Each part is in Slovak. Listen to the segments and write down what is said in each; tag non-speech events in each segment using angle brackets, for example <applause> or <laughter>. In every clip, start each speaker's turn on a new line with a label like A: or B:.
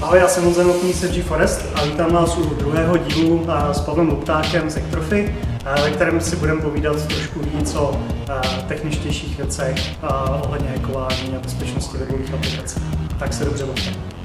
A: Ahoj, já jsem Honza Novotný z Forest a vítám vás u druhého dílu s Pavlem Luptákem z Ektrofy, ve kterém si budeme povídat trošku víc o techničtějších věcech ohledně hackování a bezpečnosti webových aplikací. Tak se dobře bavte.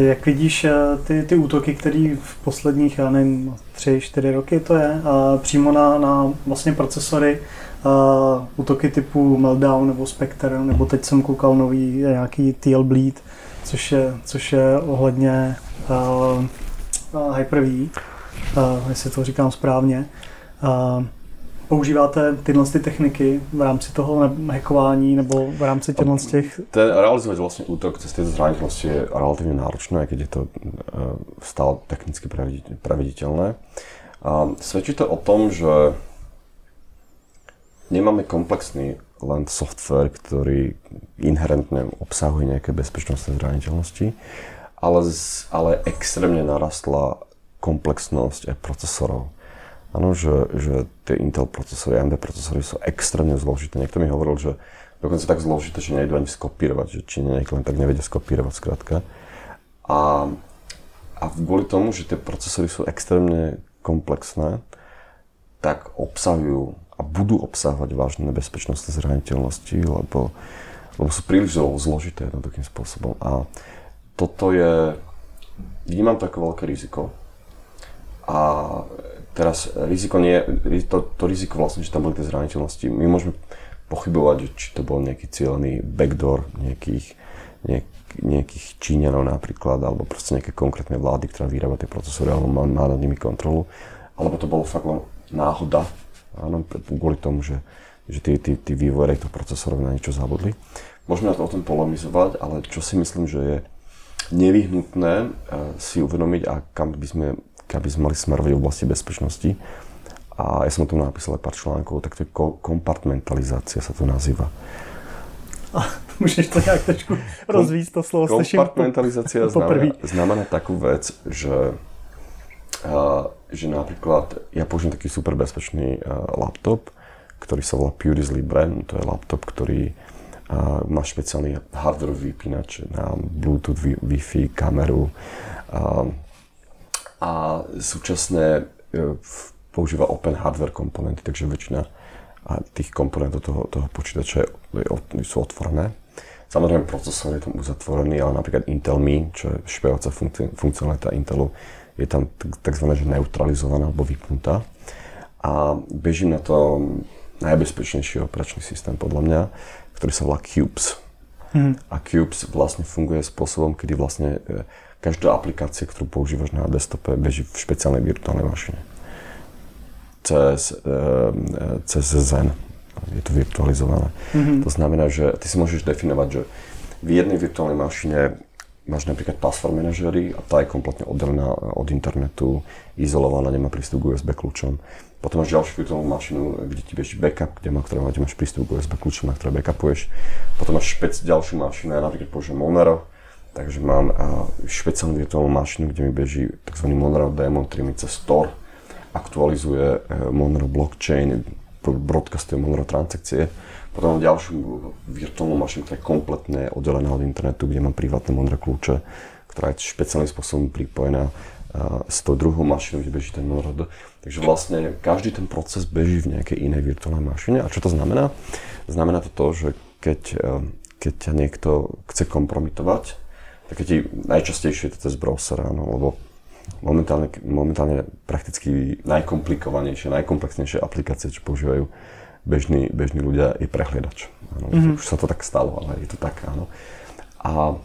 A: Jak vidíš eh, ty, ty útoky, které v posledních, já nevím, tři, čtyři roky to je, a přímo na, na vlastně procesory, a útoky typu Meltdown nebo Spectre, nebo teď jsem koukal nový nějaký TL Bleed, což je, což je ohledně uh, Hyper-V, uh, jestli to říkám správně. Uh, používáte tyhle ty techniky v rámci toho hackování nebo v rámci těchto z těch?
B: Ten, realizovať vlastne útok cez tieto zraniteľnosti je relatívne náročné, keď je to uh, stále technicky prevediteľné. A svedčí to o tom, že nemáme komplexný len software, ktorý inherentne obsahuje nejaké bezpečnostné zraniteľnosti, ale, ale extrémne narastla komplexnosť aj procesorov. Áno, že, že tie Intel procesory, AMD procesory sú extrémne zložité. Niekto mi hovoril, že dokonca tak zložité, že nejdu ani skopírovať, že Číňania len tak nevedia skopírovať skrátka. A, a kvôli tomu, že tie procesory sú extrémne komplexné, tak obsahujú a budú obsahovať vážne bezpečnostné zraniteľnosti, lebo, lebo sú príliš zložité jednoduchým spôsobom. A toto je, vnímam to ako veľké riziko. A Teraz riziko nie, to, to riziko vlastne, že tam boli tie zraniteľnosti, my môžeme pochybovať, či to bol nejaký cieľený backdoor nejakých, nejak, nejakých Číňanov napríklad, alebo proste nejaké konkrétne vlády, ktorá vyrába tie procesory, alebo má, má nad nimi kontrolu, alebo to bolo fakt len náhoda, áno, kvôli tomu, že, že tí, tí, tí vývojere toho procesorov na niečo zabudli. Môžeme na to o tom polemizovať, ale čo si myslím, že je nevyhnutné eh, si uvedomiť a kam by sme aby sme mali smerovať v oblasti bezpečnosti. A ja som o tom napísal aj pár článkov, tak to je kompartmentalizácia sa to nazýva.
A: A <laughs> môžeš to nejak trošku rozvíť to slovo,
B: Kompartmentalizácia <laughs> znamená, znamená takú vec, že, uh, že napríklad ja použijem taký super bezpečný uh, laptop, ktorý sa volá Puris Libre, to je laptop, ktorý uh, má špeciálny hardware vypínač na Bluetooth, Wi-Fi, kameru, uh, a súčasne e, používa open hardware komponenty, takže väčšina tých komponentov toho, toho počítača sú otvorené. Samozrejme procesor je tam uzatvorený, ale napríklad Intel Mi, čo je špehovacá funkcionalita Intelu, je tam tzv. neutralizovaná alebo vypnutá. A beží na to najbezpečnejší operačný systém podľa mňa, ktorý sa volá Cubes. Hmm. A Cubes vlastne funguje spôsobom, kedy vlastne e, každá aplikácia, ktorú používaš na desktope, beží v špeciálnej virtuálnej mašine. Cez, e, cez Zen. Je to virtualizované. Mm-hmm. To znamená, že ty si môžeš definovať, že v jednej virtuálnej mašine máš napríklad password manažery a tá je kompletne oddelená od internetu, izolovaná, nemá prístup k USB kľúčom. Potom máš ďalšiu virtuálnu mašinu, kde ti beží backup, kde, má, ktoré, kde máš prístup k USB kľúčom, na ktoré backupuješ. Potom máš špec ďalšiu mašinu, ja napríklad použijem Monero, Takže mám špeciálnu virtuálnu mašinu, kde mi beží tzv. Monero mi cez Store aktualizuje e, Monero blockchain, broadcastuje Monero transakcie. Potom mám ďalšiu virtuálnu mašinu, ktorá je kompletne oddelená od internetu, kde mám privátne Monero kľúče, ktorá je špeciálnym spôsobom pripojená s tou druhou mašinou, kde beží ten Monero. Takže vlastne každý ten proces beží v nejakej inej virtuálnej mašine. A čo to znamená? Znamená to to, že keď, e, keď ťa niekto chce kompromitovať, také ti najčastejšie je to cez browser, áno, lebo momentálne, momentálne prakticky najkomplikovanejšie, najkomplexnejšie aplikácie, čo používajú bežní, bežní ľudia, je prehliadač. Áno, mm-hmm. Už sa to tak stalo, ale je to tak, áno. A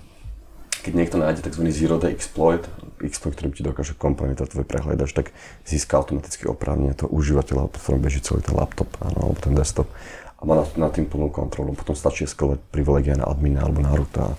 B: keď niekto nájde tzv. zero day exploit, exploit, ktorý ti dokáže kompromitovať tvoj prehliadač, tak získa automaticky oprávnenie toho užívateľa, po ktorom beží celý ten laptop, áno, alebo ten desktop a má nad, nad tým plnú kontrolu. Potom stačí eskalovať privilegia na admina alebo na ruta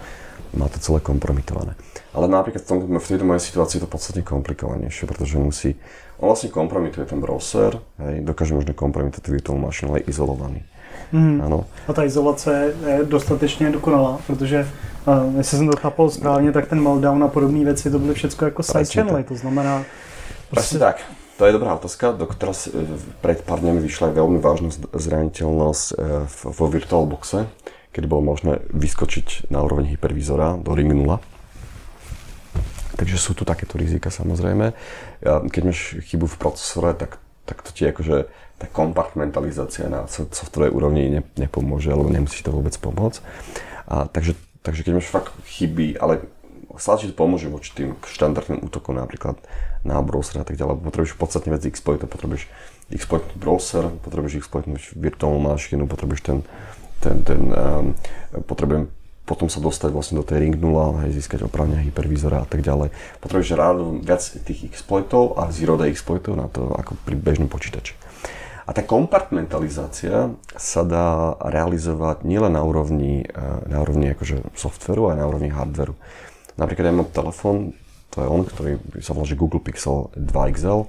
B: má to celé kompromitované. Ale napríklad v, tom, v tejto mojej situácii je to podstatne komplikovanejšie, pretože musí, on vlastne kompromituje ten browser, hej, dokáže možno kompromitovať tú virtuálnu mašinu, ale izolovaný.
A: Mm. Ano. A ta izolace je dostatečně dokonalá, protože uh, jestli jsem to chápal správně, tak ten meltdown a podobné věci, to byly všechno jako side channely, to znamená...
B: Prostě... tak. To je dobrá otázka, do teraz pred pár dňami vyšla aj veľmi vážna zraniteľnosť vo VirtualBoxe, kedy bolo možné vyskočiť na úroveň hypervízora do Ring 0. Takže sú tu takéto rizika samozrejme. Keď máš chybu v procesore, tak, tak to ti akože tá kompartmentalizácia na softwarovej úrovni ne, nepomôže, alebo nemusí to vôbec pomôcť. A, takže, takže keď máš fakt chyby, ale ti to pomôže voči tým štandardným útokom napríklad na browser a tak ďalej. Potrebuješ podstatne viac exploitov, potrebuješ exploitnúť browser, potrebuješ exploitnúť virtuálnu mašinu, potrebuješ ten, ten, ten um, potrebujem potom sa dostať vlastne do tej Ring 0, hej, získať opravňa hypervízora a tak ďalej. Potrebuješ rád viac tých exploitov a zero day exploitov na to ako pri bežnom počítači. A tá kompartmentalizácia sa dá realizovať nielen na úrovni, e, na úrovni akože softveru, ale na úrovni hardveru. Napríklad ja mám telefón, to je on, ktorý sa volá že Google Pixel 2 XL.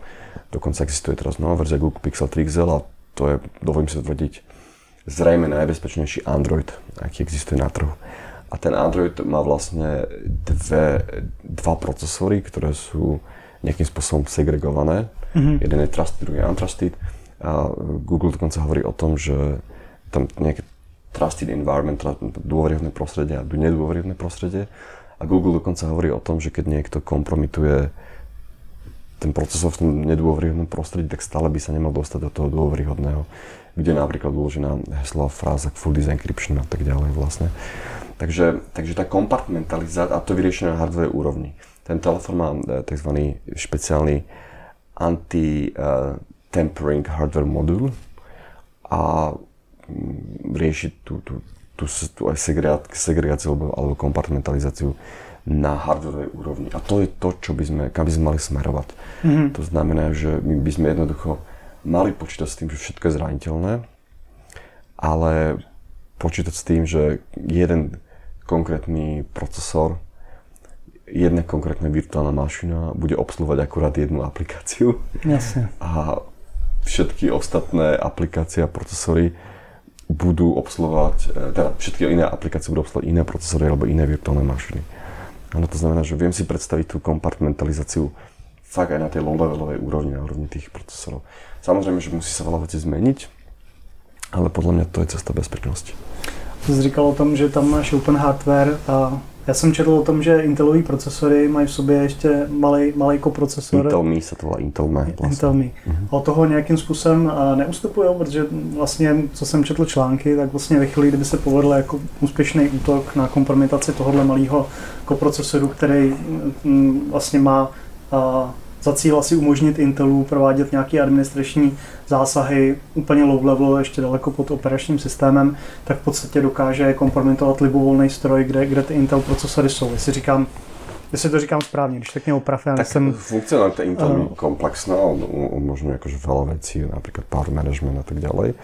B: Dokonca existuje teraz nová verzia Google Pixel 3 XL a to je, dovolím si tvrdiť, zrejme najbezpečnejší Android, aký existuje na trhu. A ten Android má vlastne dve, dva procesory, ktoré sú nejakým spôsobom segregované. Mm-hmm. Jeden je trusted, druhý je untrusted a Google dokonca hovorí o tom, že tam nejaké trusted environment, dôveryhodné prostredie a nedôveryhodné prostredie. A Google dokonca hovorí o tom, že keď niekto kompromituje ten procesor v tom nedôveryhodnom prostredí, tak stále by sa nemal dostať do toho dôveryhodného, kde napríklad uložená heslová fráza full design encryption a tak ďalej vlastne. Takže, takže tá kompartmentalizácia, a to je vyriešené na hardware úrovni. Ten telefón má e, tzv. špeciálny anti, uh, tempering hardware modul a mm, riešiť tú, tú, tú, tú aj segregáciu alebo, alebo kompartmentalizáciu na hardwareovej úrovni. A to je to, čo by sme, kam by sme mali smerovať. Mm-hmm. To znamená, že my by sme jednoducho mali počítať s tým, že všetko je zraniteľné, ale počítať s tým, že jeden konkrétny procesor, jedna konkrétna virtuálna mašina bude obsluhovať akurát jednu aplikáciu.
A: Jasne.
B: A všetky ostatné aplikácie a procesory budú obsluhovať, e, teda všetky iné aplikácie budú obsluhovať iné procesory alebo iné virtuálne mašiny. Áno, to znamená, že viem si predstaviť tú kompartmentalizáciu fakt aj na tej low-levelovej úrovni, na úrovni tých procesorov. Samozrejme, že musí sa veľa vecí zmeniť, ale podľa mňa to je cesta bezpečnosti.
A: Jsi říkal o tom, že tam máš open hardware a já jsem četl o tom, že Intelový procesory mají v sobě ještě malý, malý koprocesor.
B: Intel Me se to volá Intel Me.
A: Vlastně. Intel Me. Uh-huh. A toho nějakým způsobem neustupují, protože vlastně, co jsem četl články, tak vlastně ve chvíli, kdyby se povedl jako úspěšný útok na kompromitaci tohohle malého koprocesoru, který mm, vlastně má za cíl asi umožnit Intelu provádět nějaké administrační zásahy úplně low level, ještě daleko pod operačním systémem, tak v podstatě dokáže kompromitovat libovolný stroj, kde, kde ty Intel procesory jsou. Jestli říkám Jestli to říkám správně, když tak mě oprav,
B: ja
A: tak jsem...
B: funkcionalita Intel uh, komplexná, on umožňuje akože veľa vecí, napríklad power management a tak ďalej.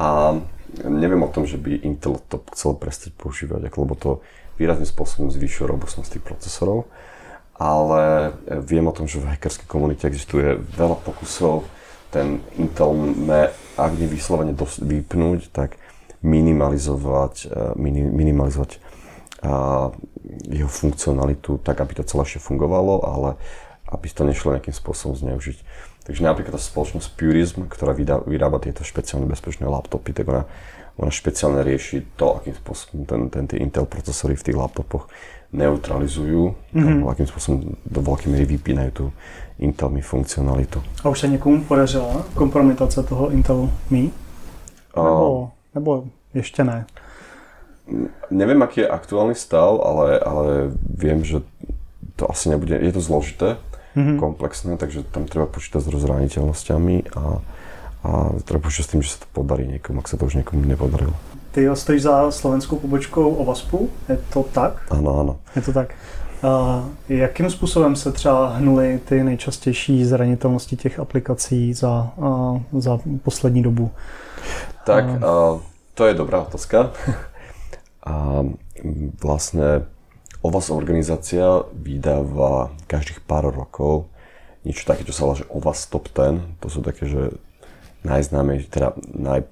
B: A neviem o tom, že by Intel to chcel prestať používať, lebo to výrazným spôsobom zvýšuje robustnosť tých procesorov ale viem o tom, že v hackerskej komunite existuje veľa pokusov ten Intel me, ak nie vyslovene vypnúť, tak minimalizovať, eh, minimalizovať a, eh, jeho funkcionalitu tak, aby to celé fungovalo, ale aby to nešlo nejakým spôsobom zneužiť. Takže napríklad tá spoločnosť Purism, ktorá vyrába tieto špeciálne bezpečné laptopy, tak ona, ona špeciálne rieši to, akým spôsobom ten, ten, tie Intel procesory v tých laptopoch neutralizujú, mm-hmm. akým spôsobom do veľkej miery vypínajú tú Intel Mi funkcionalitu.
A: A už sa niekomu podařila kompromitace toho Intel Mi? Nebo, uh, nebo ešte ne?
B: Neviem, aký je aktuálny stav, ale, ale viem, že to asi nebude, je to zložité, mm-hmm. komplexné, takže tam treba počítať s rozraniteľnosťami a, a treba počítať s tým, že sa to podarí niekomu, ak sa to už niekomu nepodarilo.
A: Ty stojíš za slovenskou pobočkou OVASPu, je to tak?
B: Ano, ano.
A: Je to tak. Uh, jakým způsobem se třeba hnuly ty nejčastější zranitelnosti těch aplikací za, za poslední dobu?
B: Tak, uh, to je dobrá otázka. <laughs> A vlastne o vás organizácia vydáva každých pár rokov niečo také, čo sa volá, že o vás top 10. To sú také, že najznámejšie, teda naj,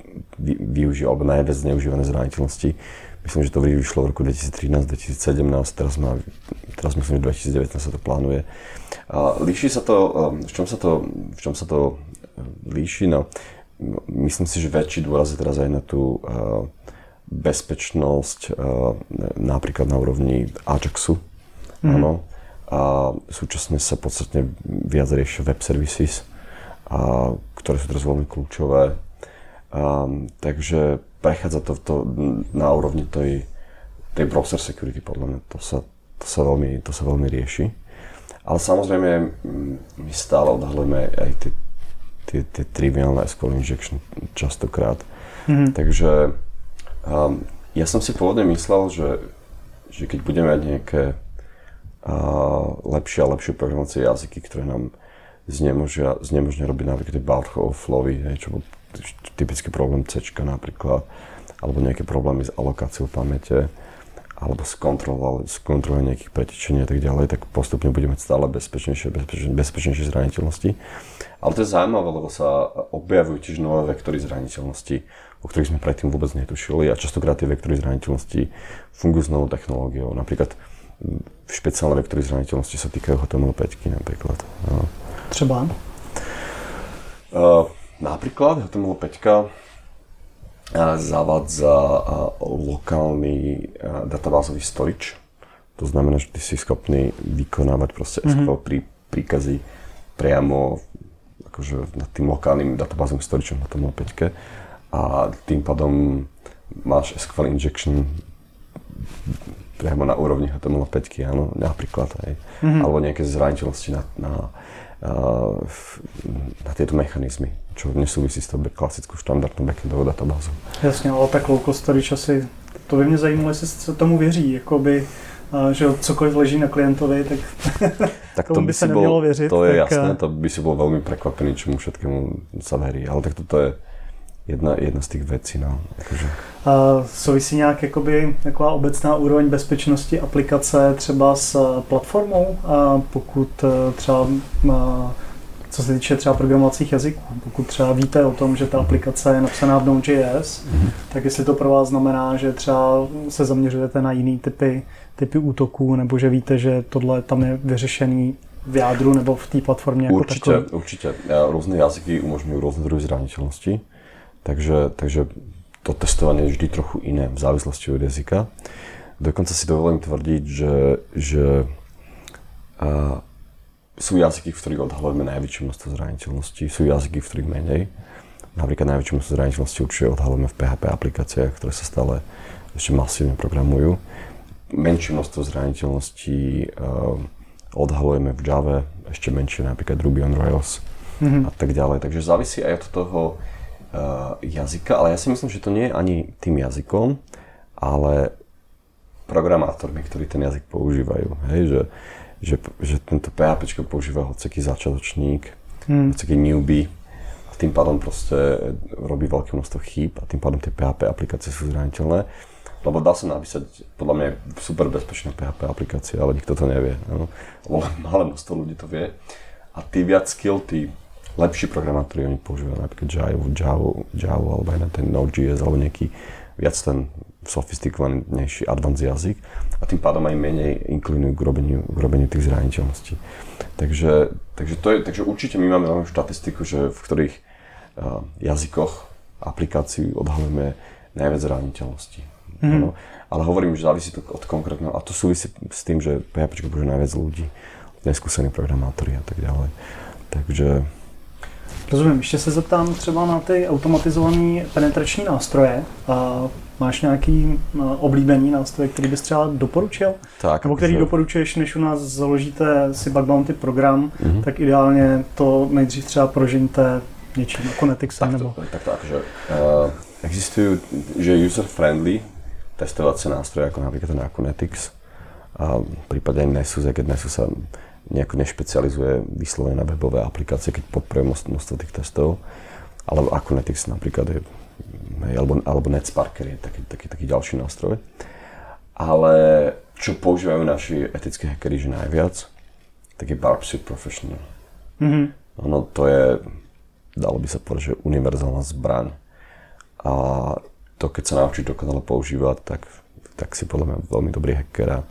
B: využíva, alebo najviac zneužívané zraniteľnosti. Myslím, že to vyšlo v roku 2013-2017, teraz, má, teraz myslím, že 2019 sa to plánuje. A líši sa to, um, v čom sa to, v čom sa to líši? No, myslím si, že väčší dôraz je teraz aj na tú uh, bezpečnosť uh, napríklad na úrovni Ajaxu. Mm. Áno. A súčasne sa podstatne viac riešia web services, a, ktoré sú teraz veľmi kľúčové. Um, takže prechádza to, to na úrovni tej, tej browser security, podľa mňa. To sa, to sa, veľmi, to sa veľmi rieši. Ale samozrejme, my stále odhalujeme aj tie, tie, tie triviálne SQL injection častokrát. Mm-hmm. Takže Um, ja som si pôvodne myslel, že, že keď budeme mať nejaké uh, lepšie a lepšie programovacie jazyky, ktoré nám znemožia, znemožnia robiť napríklad tie bar flowy, hej, čo bol typický problém C napríklad, alebo nejaké problémy s alokáciou pamäte, alebo s kontrolou, s kontrolou nejakých pretečení a tak ďalej, tak postupne budeme stále bezpečnejšie, bezpečnejšie, bezpečnejšie zraniteľnosti. Ale to je zaujímavé, lebo sa objavujú tiež nové vektory zraniteľnosti, o ktorých sme predtým vôbec netušili a častokrát tie vektory zraniteľnosti fungujú s novou technológiou. Napríklad špeciálne vektory zraniteľnosti sa týkajú HTML5 napríklad. No.
A: Třeba?
B: Uh, napríklad HTML5 uh, zavádza uh, lokálny databázový storage. To znamená, že ty si schopný vykonávať proste SQL mm-hmm. prí, príkazy priamo akože nad tým lokálnym databázovým storageom HTML5 a tým pádom máš SQL injection priamo na úrovni HTML5, áno, napríklad, aj. Mm-hmm. alebo nejaké zraniteľnosti na, na, na tieto mechanizmy, čo nesúvisí s tou klasickou štandardnou backendovou databázou.
A: Jasně, ale tak low cost storage asi, to by mě zajímalo, jestli se tomu věří, jakoby, že cokoliv leží na klientovi, tak, <laughs> tak <laughs> to by, by se nemělo věřit.
B: To je tak... jasné, to by si bol veľmi prekvapený, čemu všetkému sa verí, ale tak toto je jedna, jedna z těch věcí. No. Jakože.
A: A souvisí nějak jakoby, taková obecná úroveň bezpečnosti aplikace třeba s eh, platformou, a pokud eh, třeba co se týče třeba programovacích jazyků, pokud třeba víte o tom, že ta aplikace je napsaná v Node.js, mm-hmm. tak jestli to pro vás znamená, že třeba se zaměřujete na jiný typy, typy útoků, nebo že víte, že tohle tam je vyřešený v jádru nebo v té platformě jako
B: Určitě, takový? určitě. Různé jazyky umožňují různé druhy zraniteľnosti. Takže, takže to testovanie je vždy trochu iné v závislosti od jazyka. Dokonca si dovolím tvrdiť, že, že a, sú jazyky, v ktorých odhalujeme najväčšie množstvo zraniteľností, sú jazyky, v ktorých menej. Napríklad najväčšie množstvo zraniteľností určite odhalujeme v PHP aplikáciách, ktoré sa stále ešte masívne programujú. Menšie množstvo zraniteľností uh, odhalujeme v Java, ešte menšie napríklad Ruby on Rails mm-hmm. a tak ďalej. Takže závisí aj od toho, jazyka, ale ja si myslím, že to nie je ani tým jazykom, ale programátormi, ktorí ten jazyk používajú. Hej, že, že, že tento PHP používa hoceký začiatočník, hmm. hoceký newbie a tým pádom proste robí veľké množstvo chýb a tým pádom tie PHP aplikácie sú zraniteľné. Lebo dá sa napísať, podľa mňa super bezpečná PHP aplikácia, ale nikto to nevie. No. <laughs> Malé množstvo ľudí to vie. A tí viac skill, tí lepší programátori, oni používajú napríklad Java, Java, Java alebo aj na ten Node.js alebo nejaký viac ten sofistikovanejší advanced jazyk a tým pádom aj menej inklinujú k robeniu, k robeniu tých zraniteľností. Takže, takže, to je, takže určite my máme štatistiku, že v ktorých uh, jazykoch aplikácií odhalujeme najviac zraniteľností. Mm. No, ale hovorím, že závisí to od konkrétneho, a to súvisí s tým, že PHP používa najviac ľudí, neskúsení programátori a tak ďalej. Takže
A: Rozumím, ještě se zeptám třeba na ty automatizované penetrační nástroje. A máš nějaký oblíbený nástroj, který bys třeba doporučil?
B: Tak,
A: Nebo který že... doporučuješ, než u nás založíte si bug bounty program, mm-hmm. tak ideálně to nejdřív třeba prožijte něčím, jako Netixem
B: tak
A: nebo...
B: Tak, tak, že uh, existujú, že user-friendly testovacie nástroje, ako napríklad ten Akunetix, a prípadne Nessus, keď Nessus sa nejako nešpecializuje vyslovene na webové aplikácie, keď podporuje množstvo tých testov. Alebo Akunetix napríklad je, alebo, alebo NetSparker je taký, taký, taký ďalší nástroj. Ale čo používajú naši etickí hackeri, že najviac, tak je Barb Suit Professional. Mm-hmm. Ono to je, dalo by sa povedať, že univerzálna zbraň. A to, keď sa naučíš dokonale používať, tak, tak si podľa mňa veľmi dobrý hacker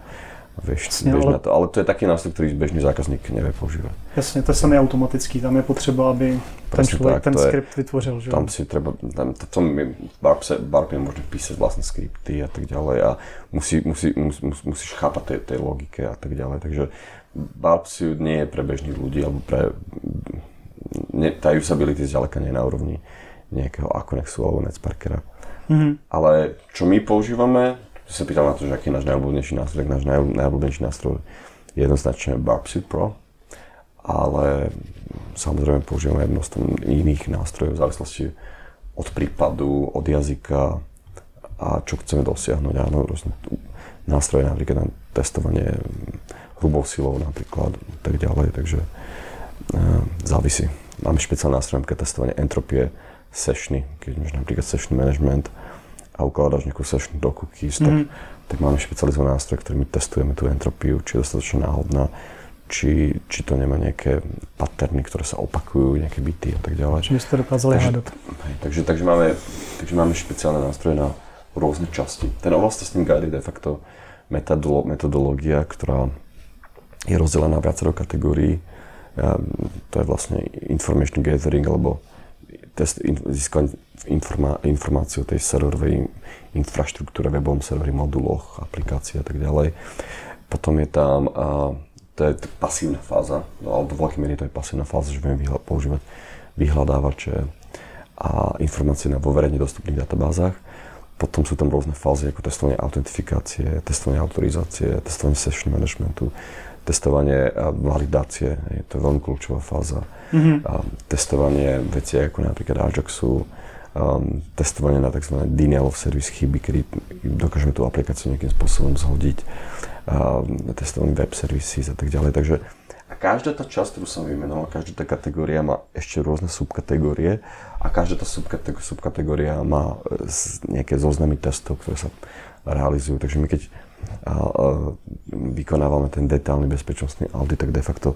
B: vieš, Jasně, ale... na to. Ale to je taký nástroj, ktorý bežný zákazník nevie používať.
A: Jasne, to je samý automatický, tam je potřeba, aby ten člověk tak, ten skript je, vytvořil. Že?
B: Tam si treba, tam, to, tom je, Barb, se, Barb je možné písať vlastné skripty a tak ďalej a musí, musí, mus, mus, musíš chápať tej, tej logike a tak ďalej. Takže Barb si nie je pre bežných ľudí, alebo pre... Ne, tá usability zďaleka nie je na úrovni nejakého Akonexu alebo Netsparkera. Mm-hmm. Ale čo my používame, sa pýtal na to, že aký je náš najobľúbenejší nástroj, tak náš naj, najobľúbenejší nástroj je jednoznačne Barbsuit Pro, ale samozrejme používame množstvo iných nástrojov v závislosti od prípadu, od jazyka a čo chceme dosiahnuť. Áno, rôzne nástroje napríklad na testovanie hrubou silou napríklad, tak ďalej, takže e, závisí. Máme špeciálne nástroje, napríklad testovanie entropie, sessiony, keď máš napríklad session management a ukladáš nejakú session do cookies, tak, mhm. tak máme špecializovaný nástroj, ktorými testujeme tú entropiu, či je dostatočne náhodná, či, či to nemá nejaké patterny, ktoré sa opakujú, nejaké byty a tak ďalej.
A: Čiže ste dokázali
B: takže, hej, takže, takže, máme, takže máme špeciálne nástroje na rôzne časti. Ten oval testing guide je de facto metodológia, ktorá je rozdelená na viacero kategórií. To je vlastne information gathering alebo test, získanie informa, informácií o tej serverovej infraštruktúre, webovom serveri, moduloch, aplikácií a tak ďalej. Potom je tam, a, to je pasívna fáza, no, alebo do veľkej miery to je pasívna fáza, že vieme vyhľa, používať vyhľadávače a informácie na vo verejne dostupných databázach. Potom sú tam rôzne fázy ako testovanie autentifikácie, testovanie autorizácie, testovanie session managementu, testovanie a validácie, je to veľmi kľúčová fáza. Mm-hmm. A testovanie veci ako napríklad Ajaxu, um, testovanie na tzv. denial of service chyby, kedy dokážeme tú aplikáciu nejakým spôsobom zhodiť, um, testovanie web services a tak ďalej. Takže a každá tá časť, ktorú som vymenoval, každá tá kategória má ešte rôzne subkategórie a každá tá subkategória má e, nejaké zoznamy testov, ktoré sa realizujú. Takže my keď a, a vykonávame ten detálny bezpečnostný audit, tak de facto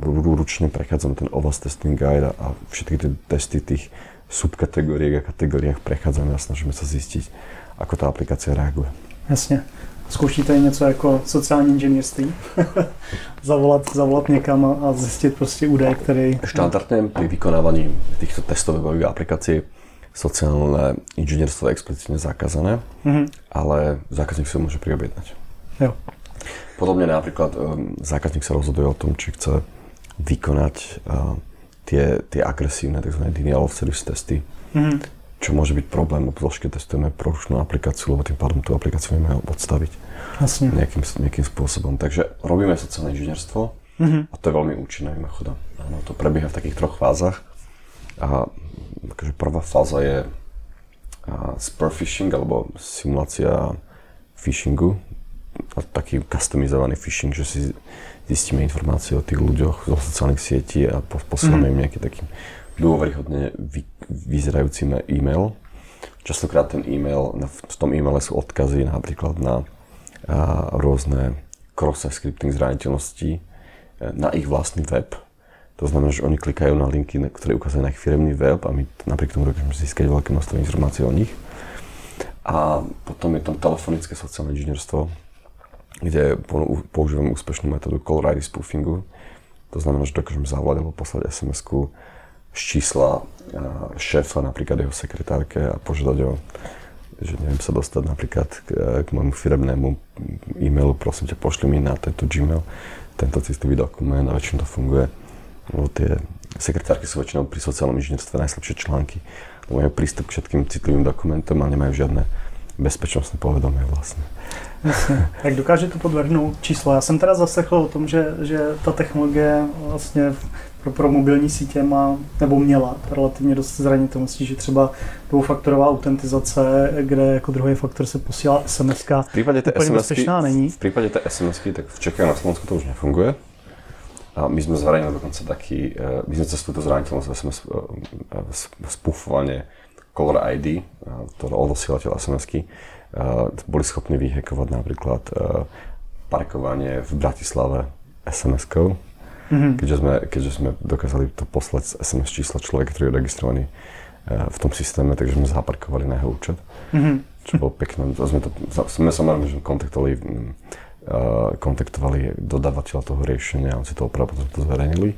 B: ručne prechádzame ten OWASP testing guide a všetky tie testy tých subkategóriách a kategóriách prechádzame a snažíme sa zistiť, ako tá aplikácia reaguje.
A: Jasne. Zkoušíte něco jako sociální inženýrství? <laughs> zavolat, zavolat někam a zjistit prostě údaj, který...
B: Štandardne pri vykonávaní týchto testových aplikácií sociálne inžinierstvo je explicitne zakázané, mm-hmm. ale zákazník si ho môže priobjednať. Jo. Podobne napríklad um, zákazník sa rozhoduje o tom, či chce vykonať uh, tie, tie agresívne tzv. denial of service testy, mm-hmm. čo môže byť problém, obzvlášť keď testujeme porušnú aplikáciu, lebo tým pádom tú aplikáciu vieme odstaviť Jasne. Nejakým, nejakým spôsobom. Takže robíme sociálne inžinierstvo mm-hmm. a to je veľmi účinné mimochodom. Áno, to prebieha v takých troch fázach. A akože prvá fáza je spur phishing alebo simulácia phishingu. A taký customizovaný phishing, že si zistíme informácie o tých ľuďoch zo sociálnych sietí a posielame mm. im nejaký taký dôveryhodne vy, vyzerajúci e-mail. Častokrát ten e-mail, v tom e-maile sú odkazy napríklad na a, rôzne cross scripting zraniteľnosti e, na ich vlastný web to znamená, že oni klikajú na linky, ktoré ukazujú na ich firmný web a my napriek tomu dokážeme získať veľké množstvo informácií o nich. A potom je tam telefonické sociálne inžinierstvo, kde používame úspešnú metódu call ID spoofingu. To znamená, že dokážeme zavolať alebo poslať SMS-ku z čísla šéfa, napríklad jeho sekretárke a požiadať o že neviem sa dostať napríklad k, k môjmu firemnému e-mailu, prosím ťa, pošli mi na tento Gmail tento citlivý dokument a väčšinou to funguje lebo tie sekretárky sú väčšinou pri sociálnom inžinierstve najslabšie články, lebo majú prístup k všetkým citlivým dokumentom a nemajú žiadne bezpečnostné povedomie vlastne.
A: Jasně. Jak <laughs> dokáže to podvrhnout číslo? Já jsem teda zaslechl o tom, že, že ta technologie vlastně pro, pro mobilní sítě má, nebo měla relativně dost zranitelností, že třeba dvoufaktorová autentizace, kde jako druhý faktor se posílá SMS, v
B: případě té SMS není. V případě té SMS, tak v Čechách na Slovensku to už nefunguje. A my sme zverejnili dokonca taký, e, my sme cez túto zraniteľnosť SMS e, e, spúfovanie Color ID, to odosielateľ SMS-ky, boli schopní vyhekovať napríklad parkovanie v Bratislave SMS-kou, mm-hmm. keďže, sme, keďže sme dokázali to poslať SMS číslo človeka, ktorý je registrovaný v tom systéme, takže sme zaparkovali na jeho účet. Mm-hmm. Čo bolo pekné. Sme, to, sme samozrejme, kontaktovali, kontaktovali dodávateľa toho riešenia, on si to opravdu to zverejnili.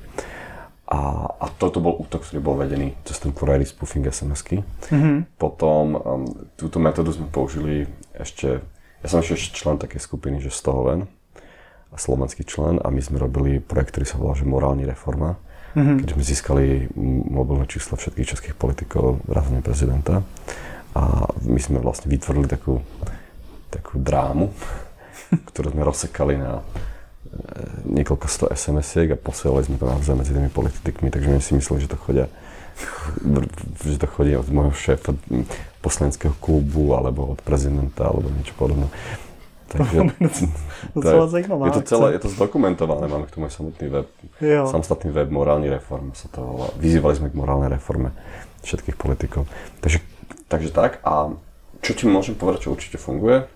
B: A, a toto bol útok, ktorý bol vedený cez ten query spoofing SMS-ky. Mm-hmm. Potom um, túto metódu sme použili ešte, ja som ešte člen takej skupiny, že Stohoven, a slovenský člen a my sme robili projekt, ktorý sa volá, že Morálni reforma, mm-hmm. keď sme získali mobilné číslo všetkých českých politikov, vrátane prezidenta a my sme vlastne vytvorili takú, takú drámu, <laughs> ktorú sme rozsekali na niekoľko sto SMS-iek a posielali sme to naozaj medzi tými politikmi, takže my si mysleli, že to chodia že to chodí od môjho šéfa poslaneckého klubu alebo od prezidenta alebo niečo podobné.
A: Takže, <laughs> to, je, zajímavá
B: je to celé, je to zdokumentované, máme k tomu aj samotný web, jo. samostatný web morálny reform sa to volá. Vyzývali sme k morálnej reforme všetkých politikov. Takže, takže tak a čo ti môžem povedať, čo určite funguje,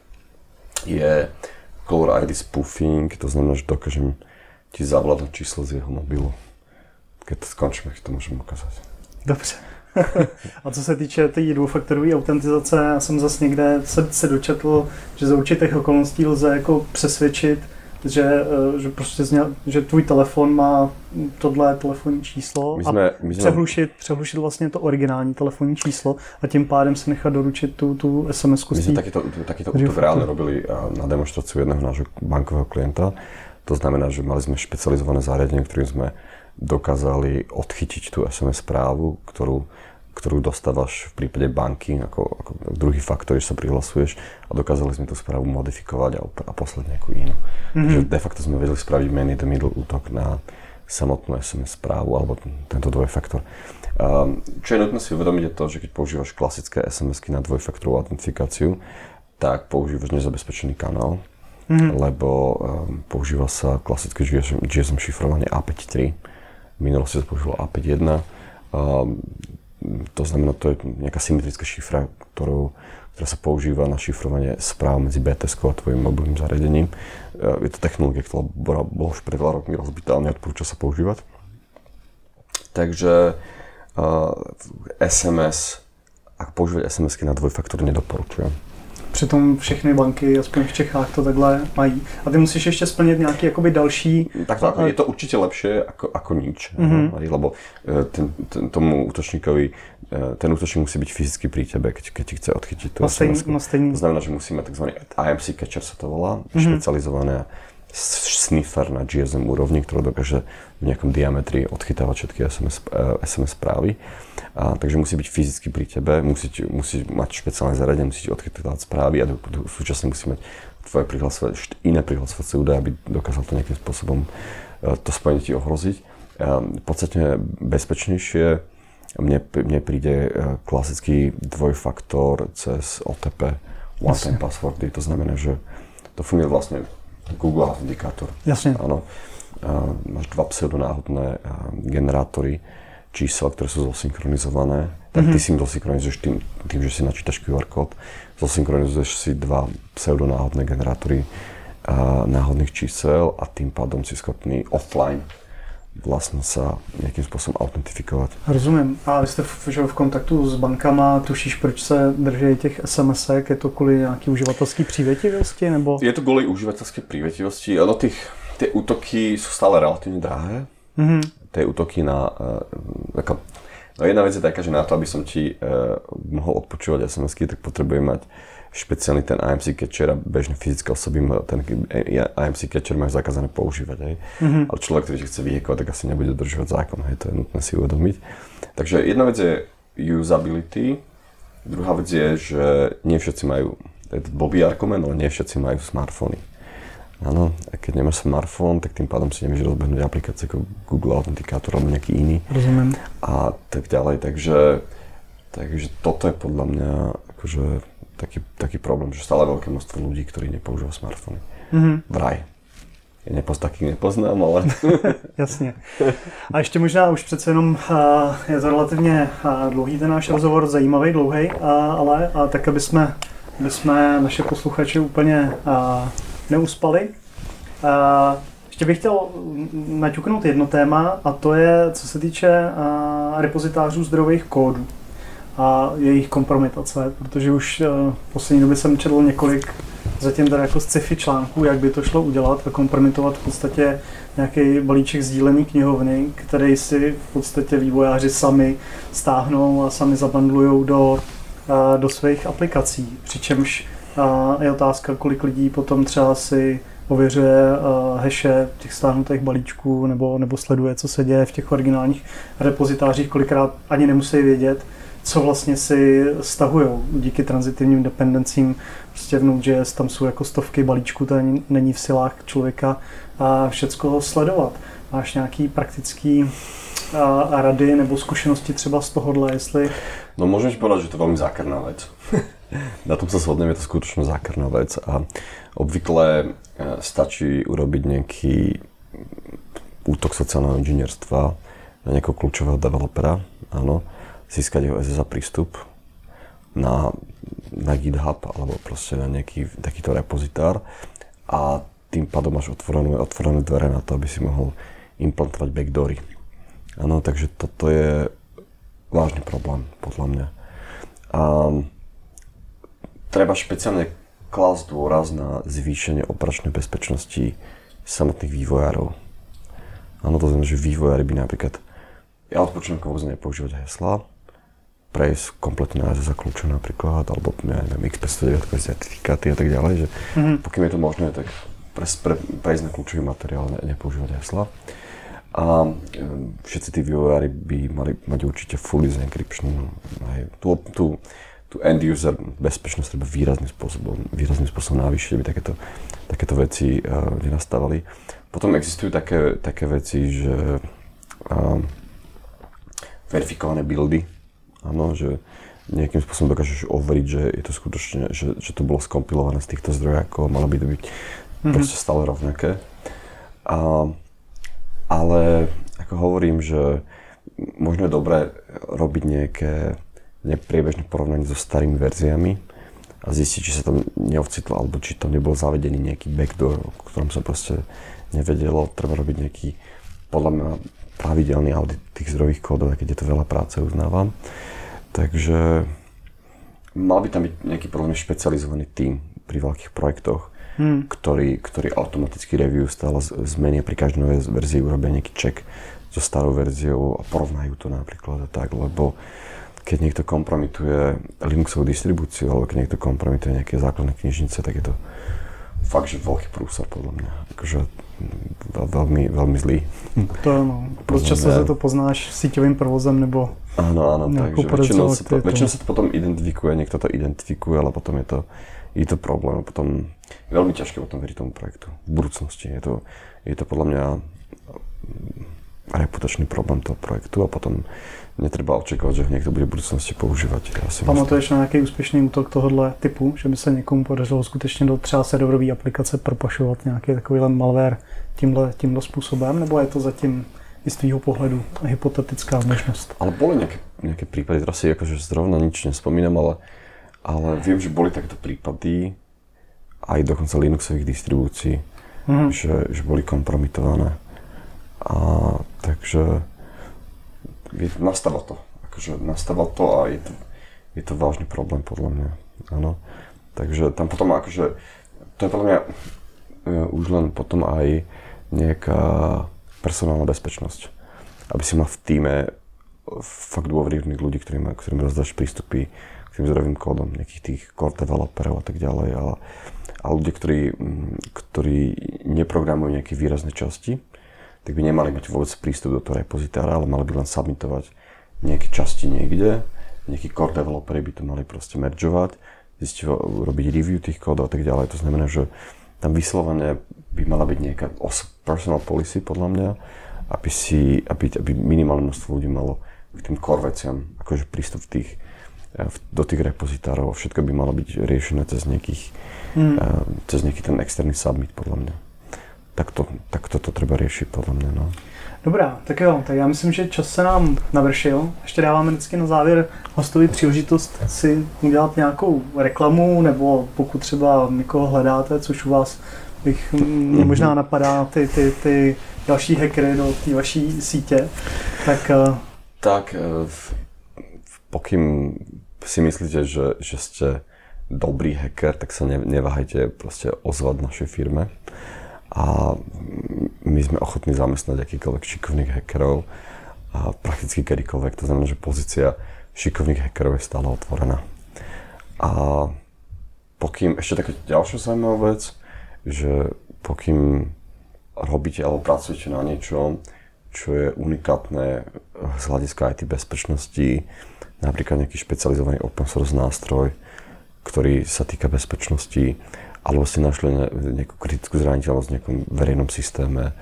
B: je caller ID spoofing, to znamená, že dokážem ti zavolať číslo z jeho mobilu. Keď skončíme, to můžeme ukázat.
A: Dobře. <laughs> A co se týče té tý dvoufaktorové autentizace, já jsem zase někde se, se dočetl, že za určitých okolností lze jako přesvědčit že, eh, že prostě zněl, že tvůj telefon má tohle telefonní číslo my jsme, my jsme... přehlušit, přehlušit vlastně to originální telefonní číslo a tím pádem si nechat doručit tu, tu SMS-ku.
B: My jsme takýto, takýto útok reálne robili na demonstráciu jedného nášho bankového klienta. To znamená, že mali sme špecializované zariadenie, ktorým sme dokázali odchytiť tú SMS správu, ktorú ktorú dostávaš v prípade banky ako, ako druhý faktor, že sa prihlasuješ a dokázali sme tú správu modifikovať a, a poslať nejakú inú. Mm-hmm. Takže de facto sme vedeli spraviť many the middle útok na samotnú SMS správu alebo tento dvojfaktor. Um, čo je nutné si uvedomiť je to, že keď používaš klasické SMS-ky na dvojfaktorovú autentifikáciu, tak používaš nezabezpečený kanál, mm-hmm. lebo um, používa sa klasické GSM, GSM šifrovanie A53. V minulosti sa používalo A51. Um, to znamená, to je nejaká symetrická šifra, ktorou, ktorá sa používa na šifrovanie správ medzi BTS a tvojim mobilným zariadením. E, je to technológia, ktorá bola, už pred rokmi rozbitá, ale neodporúča sa používať. Takže uh, SMS, ak používať SMS-ky na dvojfaktor, nedoporučujem.
A: Přitom všechny banky, aspoň v Čechách, to takhle mají. A ty musíš ještě splnit nějaký jakoby další...
B: Tak to, je to určitě lepší ako, ako nič. Mm-hmm. Lebo e, ten, ten, tomu útočníkovi, e, ten útočník musí byť fyzicky pri tebe, keď, keď ti chce odchytiť tú no,
A: no, stejný.
B: To znamená, že musíme tzv. IMC catcher sa to volá, mm-hmm. špecializované sniffer na GSM úrovni, ktorý dokáže v nejakom diametri odchytávať všetky SMS, SMS eh, správy. A, takže musí byť fyzicky pri tebe, musí, musí mať špeciálne zariadenie, musí odchytávať správy a do, do, súčasne musí mať tvoje prihlasovať, iné prihlasovacie údaje, aby dokázal to nejakým spôsobom eh, to spojenie ti ohroziť. Um, podstatne bezpečnejšie mne, mne príde eh, klasický dvojfaktor cez OTP, One Time Passwordy, to znamená, že to funguje vlastne Google Authenticator.
A: Jasne.
B: Áno. Máš dva pseudonáhodné generátory čísel, ktoré sú zosynchronizované. Tak mm-hmm. ty si im zosynchronizuješ tým, tým, že si načítaš QR kód, zosynchronizuješ si dva pseudonáhodné generátory náhodných čísel a tým pádom si schopný offline vlastne sa nejakým spôsobom autentifikovať.
A: Rozumím. A vy jste v, že v kontaktu s bankama, tušíš, proč se drží těch sms je to kvůli nějaký uživatelský přívětivosti? Nebo...
B: Je to kvůli uživatelské přívětivosti. Ono tých, tie útoky sú stále relatívne drahé. Mm-hmm. Tie útoky na... Uh, ako, no jedna vec je taká, že na to, aby som ti uh, mohol odpočúvať SMS-ky, tak potrebujem mať špeciálny ten IMC catcher a bežné fyzické osoby ten IMC catcher majú zakázané používať. Hej. Mm-hmm. Ale človek, ktorý chce vyhekovať, tak asi nebude dodržovať zákon. Hej. To je nutné si uvedomiť. Takže jedna vec je usability, druhá vec je, že nie všetci majú, to je blbý argument, ale nie všetci majú smartfóny. Áno, a keď nemáš smartfón, tak tým pádom si nevieš rozbehnúť aplikácie ako Google Authenticator alebo nejaký iný.
A: Rozumiem.
B: A tak ďalej, takže, takže toto je podľa mňa akože taký, taký problém, že stále veľké množstvo ľudí, ktorí nepoužívajú smartfóny. Mm-hmm. Vraj. Ja nepoz, takých nepoznám, ale... <laughs>
A: Jasně. A ještě možná už přece jenom je to relativně dlouhý ten náš rozhovor, zajímavý, dlouhý, ale a tak, aby jsme aby jsme naše posluchače úplně neuspali. Ještě bych chtěl naťuknout jedno téma a to je, co se týče repozitářů zdrojových kódů a jejich kompromitace, protože už uh, v poslední době jsem četl několik zatím teda jako sci-fi článků, jak by to šlo udělat a kompromitovat v podstatě nějaký balíček sdílený knihovny, který si v podstatě vývojáři sami stáhnou a sami zabandlujou do, do svých aplikací. Přičemž je otázka, kolik lidí potom třeba si ověřuje heše těch stáhnutých balíčků nebo, nebo sleduje, co se děje v těch originálních repozitářích, kolikrát ani nemusí vědět, co vlastně si stahují díky transitivním dependencím. Prostě v Node.js tam jsou jako stovky balíčků, to není v silách člověka a všecko sledovat. Máš nějaký praktický a, rady nebo zkušenosti třeba z tohohle, jestli...
B: No môžem ti povedať, že to je veľmi zákerná vec. <laughs> Na tom sa shodneme, je to skutočne zákerná vec a obvykle e, stačí urobiť nejaký útok sociálneho inžinierstva na nejakého kľúčového developera, áno, získať jeho SSA prístup na, na GitHub alebo proste na nejaký takýto repozitár a tým pádom máš otvorené, otvorené dvere na to, aby si mohol implantovať backdoory. Áno, takže toto je vážny problém, podľa mňa. A treba špeciálne klásť dôraz na zvýšenie operačnej bezpečnosti samotných vývojárov. Áno, to znamená, že vývojári by napríklad, ja odporúčam vôbec nepoužívať hesla, prejsť kompletne na za kľúče napríklad, alebo ja neviem, XP109 certifikáty a tak ďalej, že mm-hmm. pokým je to možné, tak pre, pre, prejsť na kľúčový materiál, ne, nepoužívať hesla. A e, všetci tí vývojári by mali mať určite fully encryption. Hej, tú, tú, tú end user bezpečnosť treba výrazným spôsobom, výrazným spôsobom navýšiť, aby takéto, takéto veci uh, nenastávali. Potom existujú také, také veci, že uh, verifikované buildy, áno, že nejakým spôsobom dokážeš overiť, že je to skutočne, že, že to bolo skompilované z týchto zdrojov, ako malo by to byť mm-hmm. proste stále rovnaké. A, ale ako hovorím, že možno je dobré robiť nejaké nepriebežné porovnanie so starými verziami a zistiť, či sa tam neocitlo, alebo či tam nebol zavedený nejaký backdoor, o ktorom sa proste nevedelo. Treba robiť nejaký, podľa mňa, pravidelný audit tých zdrojových kódov, keď je to veľa práce, uznávam. Takže mal by tam byť nejaký podľa špecializovaný tím pri veľkých projektoch, hmm. ktorý, ktorý automaticky review stále zmenia pri každej novej verzii, urobia nejaký check so starou verziou a porovnajú to napríklad a tak, lebo keď niekto kompromituje Linuxovú distribúciu alebo keď niekto kompromituje nejaké základné knižnice, tak je to fakt, že veľký prúsor podľa mňa. Akože veľmi, veľmi zlý.
A: To áno. Často sa to poznáš síťovým provozem nebo
B: Áno, áno, takže väčšinou sa, to, väčšinou sa to potom identifikuje, niekto to identifikuje, ale potom je to, je to problém. Potom je veľmi ťažké potom veriť tomu projektu. V budúcnosti je to, je to podľa mňa reputačný problém toho projektu a potom netreba očakávať, že niekto bude v.
A: Ja si Pamatuješ na nějaký úspěšný útok tohohle typu, že by se někomu podařilo skutečně do třeba serverové aplikace propašovat nějaký takovýhle malware tímhle, tímhle způsobem, nebo je to zatím i z tvýho pohledu hypotetická možnost?
B: Ale boli nejaké, nejaké prípady, teraz si akože zrovna nič nespomínam, ale, ale viem, že boli takéto prípady aj dokonca Linuxových distribúcií, mm. že, že boli kompromitované. A takže nastáva to. Akože nastáva to a je to, je to vážny problém podľa mňa. Áno. Takže tam potom akože, to je podľa mňa e, už len potom aj nejaká personálna bezpečnosť. Aby si mal v týme fakt dôveryhodných ľudí, ktorým, ktorým rozdáš prístupy k tým zdrojovým kódom, nejakých tých core developerov a tak ďalej. A, a ľudia, ktorí, ktorí neprogramujú nejaké výrazné časti, tak by nemali mať vôbec prístup do toho repozitára, ale mali by len submitovať nejaké časti niekde. Nejakí core developeri by to mali proste meržovať, zistiť, robiť review tých kódov a tak ďalej. To znamená, že tam vyslovene by mala byť nejaká personal policy podľa mňa, aby, si, aby, aby minimálne množstvo ľudí malo k tým core veciam, akože prístup v tých, eh, do tých repozitárov. Všetko by malo byť riešené cez nejakých, mm. cez nejaký ten externý submit podľa mňa. Tak, to, tak toto treba riešiť podľa mňa. No.
A: Dobrá, tak jo, tak já myslím, že čas se nám navršil. Ještě dáváme vždycky na závěr hostovi příležitost si udělat nějakou reklamu, nebo pokud třeba někoho hledáte, což u vás bych mě mhm. možná napadá ty, ty, ty další hackery do té vaší sítě, tak... Eh,
B: tak, eh, pokým si myslíte, že, že ste dobrý hacker, tak sa neváhajte proste ozvať našej firme a my sme ochotní zamestnať akýkoľvek šikovných hackerov a prakticky kedykoľvek. To znamená, že pozícia šikovných hackerov je stále otvorená. A pokým, ešte taká ďalšia zaujímavá vec, že pokým robíte alebo pracujete na niečom, čo je unikátne z hľadiska IT bezpečnosti, napríklad nejaký špecializovaný open source nástroj, ktorý sa týka bezpečnosti, alebo ste našli nejakú kritickú zraniteľnosť v nejakom verejnom systéme,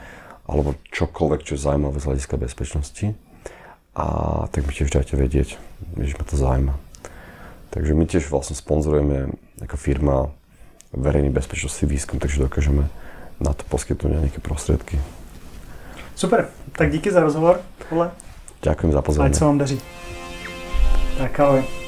B: alebo čokoľvek, čo je zaujímavé z hľadiska bezpečnosti. A tak mi tiež dajte vedieť, že ma to zaujíma. Takže my tiež vlastne sponzorujeme ako firma verejný bezpečnostný výskum, takže dokážeme na to poskytnúť nejaké prostriedky.
A: Super, tak díky za rozhovor, Pole.
B: Ďakujem za pozornosť.
A: Ať sa vám daří. Tak ahoj.